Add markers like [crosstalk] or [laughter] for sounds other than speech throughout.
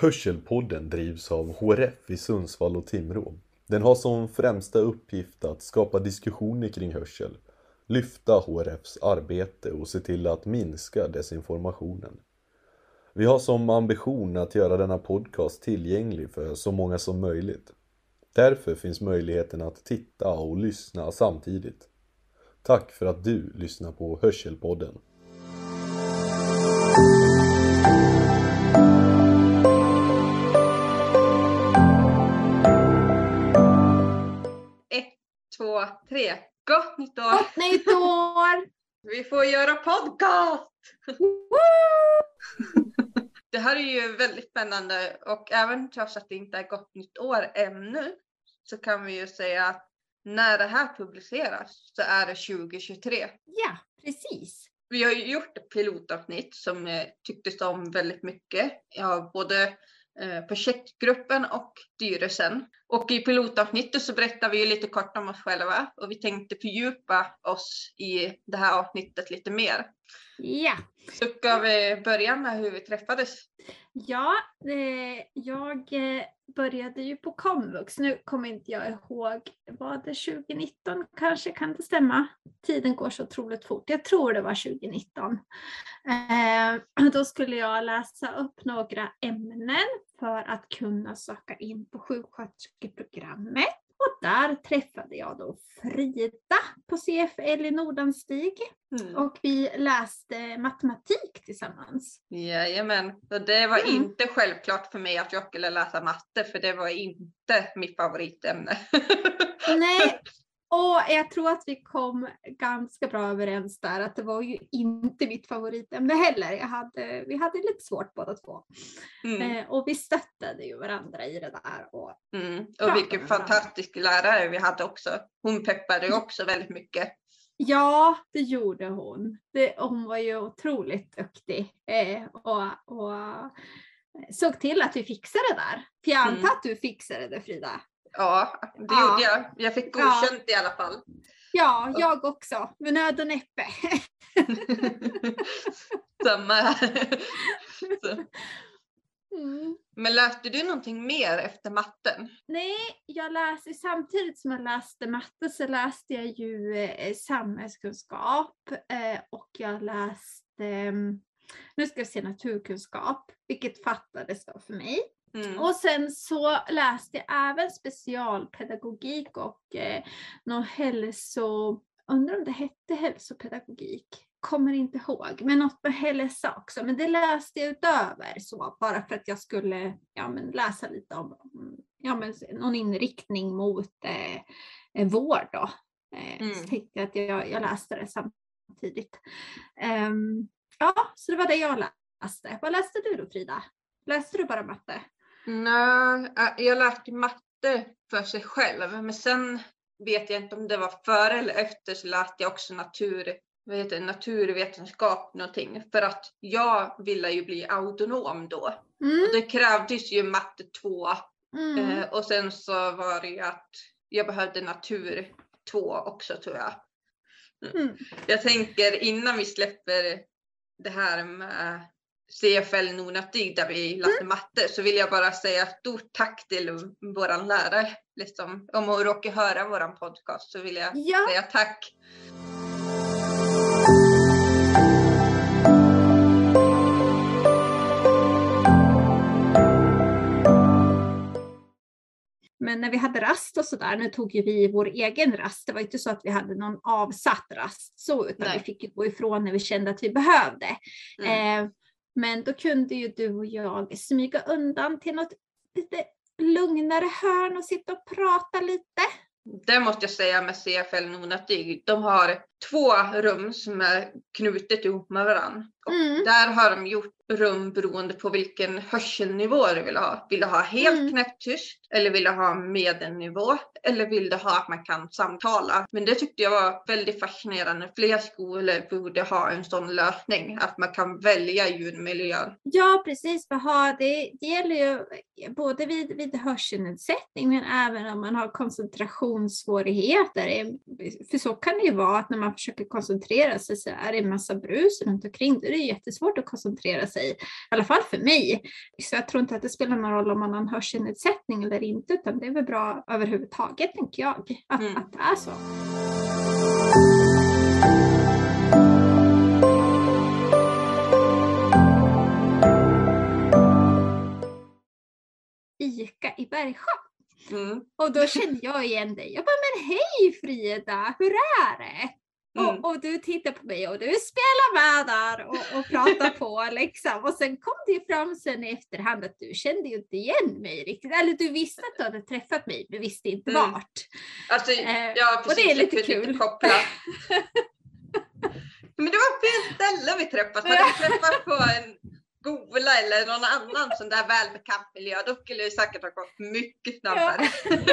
Hörselpodden drivs av HRF i Sundsvall och Timrå. Den har som främsta uppgift att skapa diskussioner kring hörsel, lyfta HRFs arbete och se till att minska desinformationen. Vi har som ambition att göra denna podcast tillgänglig för så många som möjligt. Därför finns möjligheten att titta och lyssna samtidigt. Tack för att du lyssnar på Hörselpodden. Två, tre. Gott nytt år! Gott nytt år! [laughs] Vi får göra podcast! [laughs] det här är ju väldigt spännande och även trots att det inte är gott nytt år ännu så kan vi ju säga att när det här publiceras så är det 2023. Ja, precis. Vi har ju gjort ett pilotavsnitt som eh, tycktes om väldigt mycket av både eh, projektgruppen och styrelsen. Och i pilotavsnittet så berättar vi ju lite kort om oss själva och vi tänkte fördjupa oss i det här avsnittet lite mer. Ja. Så ska vi börja med hur vi träffades? Ja, eh, jag eh, började ju på komvux. Nu kommer inte jag ihåg, var det 2019 kanske? Kan det stämma? Tiden går så otroligt fort. Jag tror det var 2019. Eh, [clears throat] då skulle jag läsa upp några ämnen för att kunna söka in på sjuksköterskeprogrammet. Och där träffade jag då Frida på CFL i Nordanstig Mm. och vi läste matematik tillsammans. Jajamän, och det var Mm. inte självklart för mig att jag skulle läsa matte för det var inte mitt favoritämne. Nej, [laughs] och jag tror att vi kom ganska bra överens där att det var ju inte mitt favoritämne heller. Jag hade, vi hade lite svårt båda två. Mm. Eh, och vi stöttade ju varandra i det där. Och, Mm. Och vilken fantastisk lärare vi hade också. Hon peppade ju också väldigt mycket. ja, det gjorde hon. Det, hon var ju otroligt duktig eh, och, och såg till att vi fixade det där. För jag antar Mm. att du fixade det Frida? Ja, det Ja. gjorde jag. Jag fick Ja. godkänt i alla fall. Ja, jag också. Med nöd och näppe. [laughs] Samma här. [laughs] Mm. Men läste du någonting mer efter matten? Nej, jag läste samtidigt som jag läste matte så läste jag ju eh, samhällskunskap eh, och jag läste, mm, nu ska jag se naturkunskap, vilket fattades då för mig. Mm. Och sen så läste jag även specialpedagogik och eh, någon hälso, undrar om det hette hälsopedagogik, kommer inte ihåg, men något med hälsa också. Men det läste jag utöver så, bara för att jag skulle ja, men läsa lite om ja, men någon inriktning mot eh, eh, vård då. Eh, Mm. Så tänkte jag att jag, jag läste det samtidigt. Ehm, ja, så det var det jag läste. Vad läste du då Frida? Läste du bara matte? Nej, jag läste matte för sig själv, men sen vet jag inte om det var före eller efter så läste jag också natur, vad heter det, naturvetenskap någonting. För att jag ville ju bli autonom då. Mm, Och det krävdes ju matte 2 mm. eh, och sen så var det ju att jag behövde natur 2 också tror jag. Mm. Jag tänker innan vi släpper det här med CFL Nordanstig där vi läste matte så vill jag bara säga stort tack till våran lärare. Liksom, om hon råkar höra våran podcast så vill jag Ja, säga tack. men när vi hade rast och sådär, nu tog ju vi vår egen rast. Det var inte så att vi hade någon avsatt rast så, utan Nej. vi fick ju gå ifrån när vi kände att vi behövde. Mm. Eh, men då kunde ju du och jag smyga undan till något lite lugnare hörn och sitta och prata lite. Det måste jag säga med CFL Nordanstig. De har två rum som är knutet ihop med varandra. Och Mm. Där har de gjort rum beroende på vilken hörselnivå du vill ha. Vill du ha helt Mm. knäpptyst eller vill du ha medelnivå eller vill du ha att man kan samtala? Men det tyckte jag var väldigt fascinerande. Fler skolor borde ha en sån lösning att man kan välja ljudmiljön. Ja, precis. För ha, det, det gäller ju både vid, vid hörselnedsättning men även om man har koncentrationssvårigheter. För så kan det ju vara att när man försöker koncentrera sig så är det en massa brus runt omkring. Då är det jättesvårt att koncentrera sig. Sig. I alla fall för mig. Så jag tror inte att det spelar någon roll om man har en hörselnedsättning eller inte, utan det är väl bra överhuvudtaget, tänker jag, att, Mm. att det är så. Ica i Bergsjö. Mm. Och då kände jag igen dig. Jag bara, men hej Frida, hur är det? Mm. Och, och du tittar på mig och du spelar med där och, och pratar på [laughs] liksom. Och sen kom det ju fram sen i efterhand att du kände ju inte igen mig riktigt. Eller du visste att du hade träffat mig men visste inte Mm. vart. Alltså, Eh, ja och precis. det är lite kul. Inte koppla. [laughs] Men det var fel ställe vi träffades. Hade vi träffat på en skola eller någon annan sån där välbekant miljö, då skulle det säkert ha gått mycket snabbare. Nej, [laughs]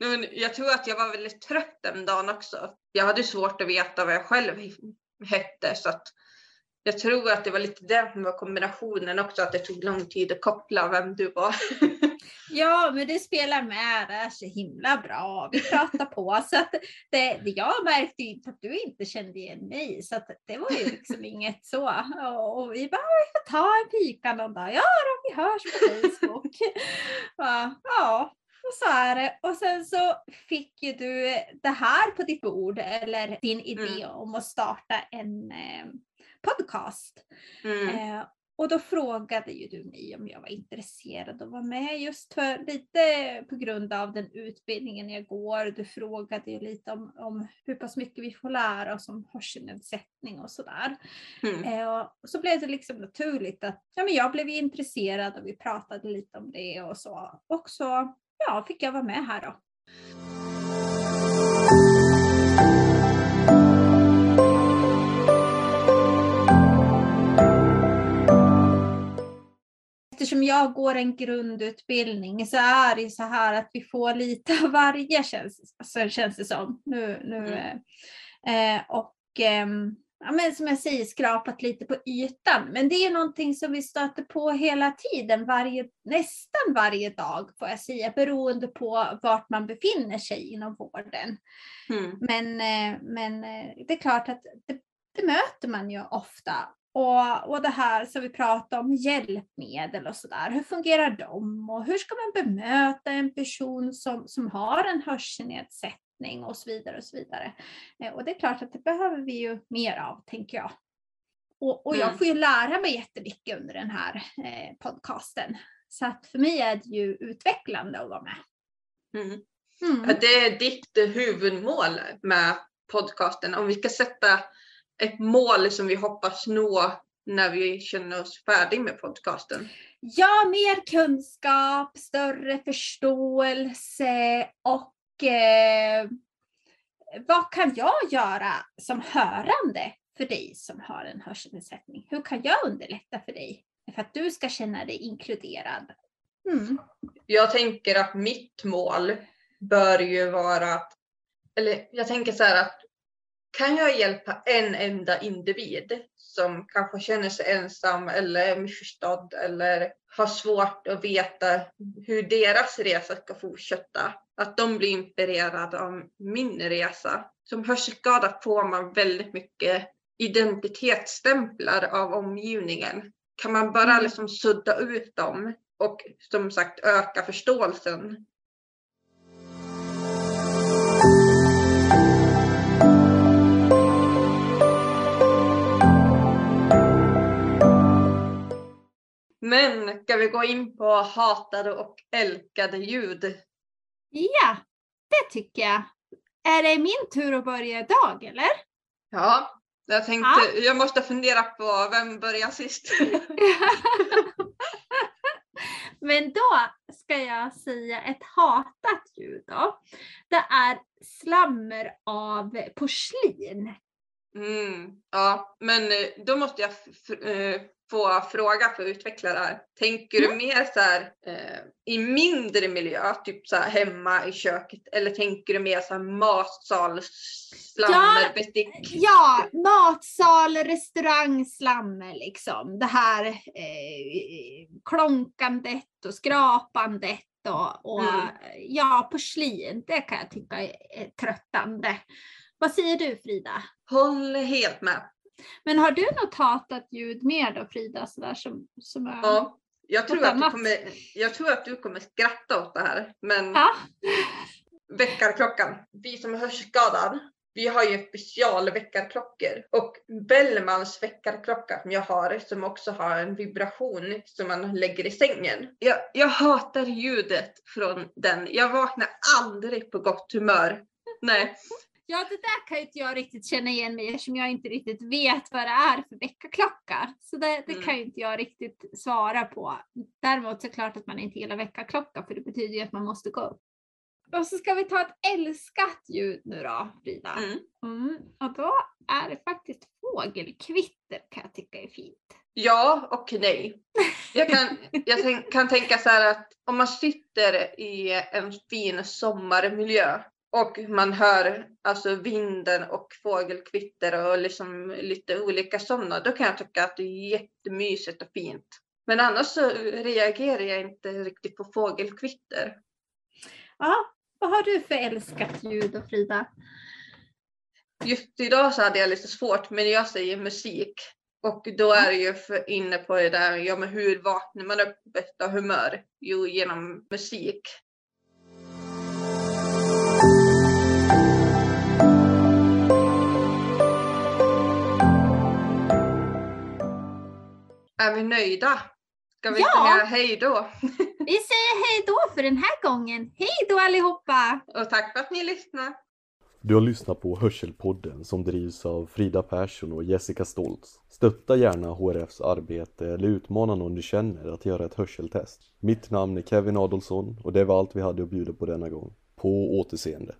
Men jag tror att jag var väldigt trött den dagen också. Jag hade svårt att veta vad jag själv hette så att jag tror att det var lite det som var kombinationen också, att det tog lång tid att koppla vem du var. [laughs] Ja, men det spelar med Det är så himla bra. Vi pratar på. Så att det, det, jag märkte inte att du inte kände igen mig. Så att det var ju liksom inget så. Och, och vi bara, vi får ta en fika någon dag. Ja, då, vi hörs på Facebook. [laughs] Ja, ja, och så är det. Och sen så fick ju du det här på ditt bord, eller din idé om att starta en eh, podcast. Mm. Eh, och då frågade ju du mig om jag var intresserad att vara med just för lite på grund av den utbildningen jag går. Du frågade ju lite om, om hur pass mycket vi får lära oss om hörselnedsättning och sådär. Mm. Eh, och så blev det liksom naturligt att ja, men jag blev intresserad och vi pratade lite om det och så. Och så ja, fick jag vara med här då. Eftersom jag går en grundutbildning så är det ju så här att vi får lite av varje känns, alltså, känns det som. Nu, nu, eh, och ehm, ja, men som jag säger skrapat lite på ytan. Men det är någonting som vi stöter på hela tiden, varje, nästan varje dag får jag säga, beroende på vart man befinner sig inom vården. Mm. Men, eh, men eh, det är klart att det, det möter man ju ofta. Och, och det här som vi pratar om, hjälpmedel och sådär. Hur fungerar de? Och hur ska man bemöta en person som, som har en hörselnedsättning och så vidare. Och så vidare. Eh, Och det är klart att det behöver vi ju mer av, tänker jag. Och, och jag Mm. får ju lära mig jättemycket under den här eh, podcasten. Så att för mig är det ju utvecklande att vara med. Mm. Mm. Det är ditt huvudmål med podcasten. Om vi ska sätta ett mål som vi hoppas nå när vi känner oss färdiga med podcasten. Ja, mer kunskap, större förståelse och eh, vad kan jag göra som hörande för dig som har en hörselnedsättning? Hur kan jag underlätta för dig för att du ska känna dig inkluderad? Mm. Jag tänker att mitt mål bör ju vara att, eller jag tänker så här att kan jag hjälpa en enda individ som kanske känner sig ensam eller missförstådd eller har svårt att veta hur deras resa ska fortsätta. Att de blir inspirerade av min resa. Som hörselskadad får man väldigt mycket identitetsstämplar av omgivningen. Kan man bara Mm. liksom sudda ut dem och som sagt öka förståelsen Men ska vi gå in på hatade och älskade ljud? Ja, det tycker jag. Är det min tur att börja idag eller? Ja, jag tänkte, jag måste fundera på vem börjar sist. [laughs] Men då ska jag säga ett hatat ljud då. Det är slammer av porslin. Mm, ja, men eh, då måste jag eh, få fråga för att utveckla det här. Tänker du mer så här eh, i mindre miljö, typ så här hemma i köket, eller tänker du mer så här matsal, slammer, bestick? Ja, matsal, restaurang, slammer liksom. Det här eh, klonkandet och skrapandet och, och Mm. ja, porslin. Det kan jag tycka är tröttande. Vad säger du Frida? Håller helt med. Men har du något hatat ljud mer då Frida? Sådär, som, som är... Ja, jag tror, att du kommer, jag tror att du kommer skratta åt det här. Men Ja. väckarklockan. Vi som är hörselskadade, vi har ju specialväckarklockor. Och Bellmans väckarklocka som jag har, som också har en vibration som man lägger i sängen. Jag, jag hatar ljudet från den. Jag vaknar aldrig på gott humör. Nej, Ja, det där kan ju inte jag riktigt känna igen mig eftersom jag inte riktigt vet vad det är för väckarklocka. Så det, det Mm. kan ju inte jag riktigt svara på. Däremot så är det klart att man inte gillar väckarklocka för det betyder ju att man måste gå upp. Och så ska vi ta ett älskat ljud nu då, Frida. Mm. Mm. Och då är det faktiskt fågelkvitter kan jag tycka är fint. Ja och nej. Jag kan, jag kan tänka så här att om man sitter i en fin sommarmiljö och man hör alltså vinden och fågelkvitter och liksom lite olika sådana, då kan jag tycka att det är jättemysigt och fint. Men annars så reagerar jag inte riktigt på fågelkvitter. Ja, vad har du för älskat ljud då Frida? Just idag så hade jag lite svårt, men jag säger musik. Och då är det ju inne på det där, ja men hur vaknar man upp bästa humör? Jo, genom musik. Är vi nöjda? Ska vi Ja. säga hej då? [laughs] Vi säger hej då för den här gången. Hej då allihopa! Och tack för att ni lyssnar. Du har lyssnat på Hörselpodden som drivs av Frida Persson och Jessica Stoltz. Stötta gärna HRFs arbete eller utmana någon du känner att göra ett hörseltest. Mitt namn är Kevin Adolfsson och det var allt vi hade att bjuda på denna gång. På återseende.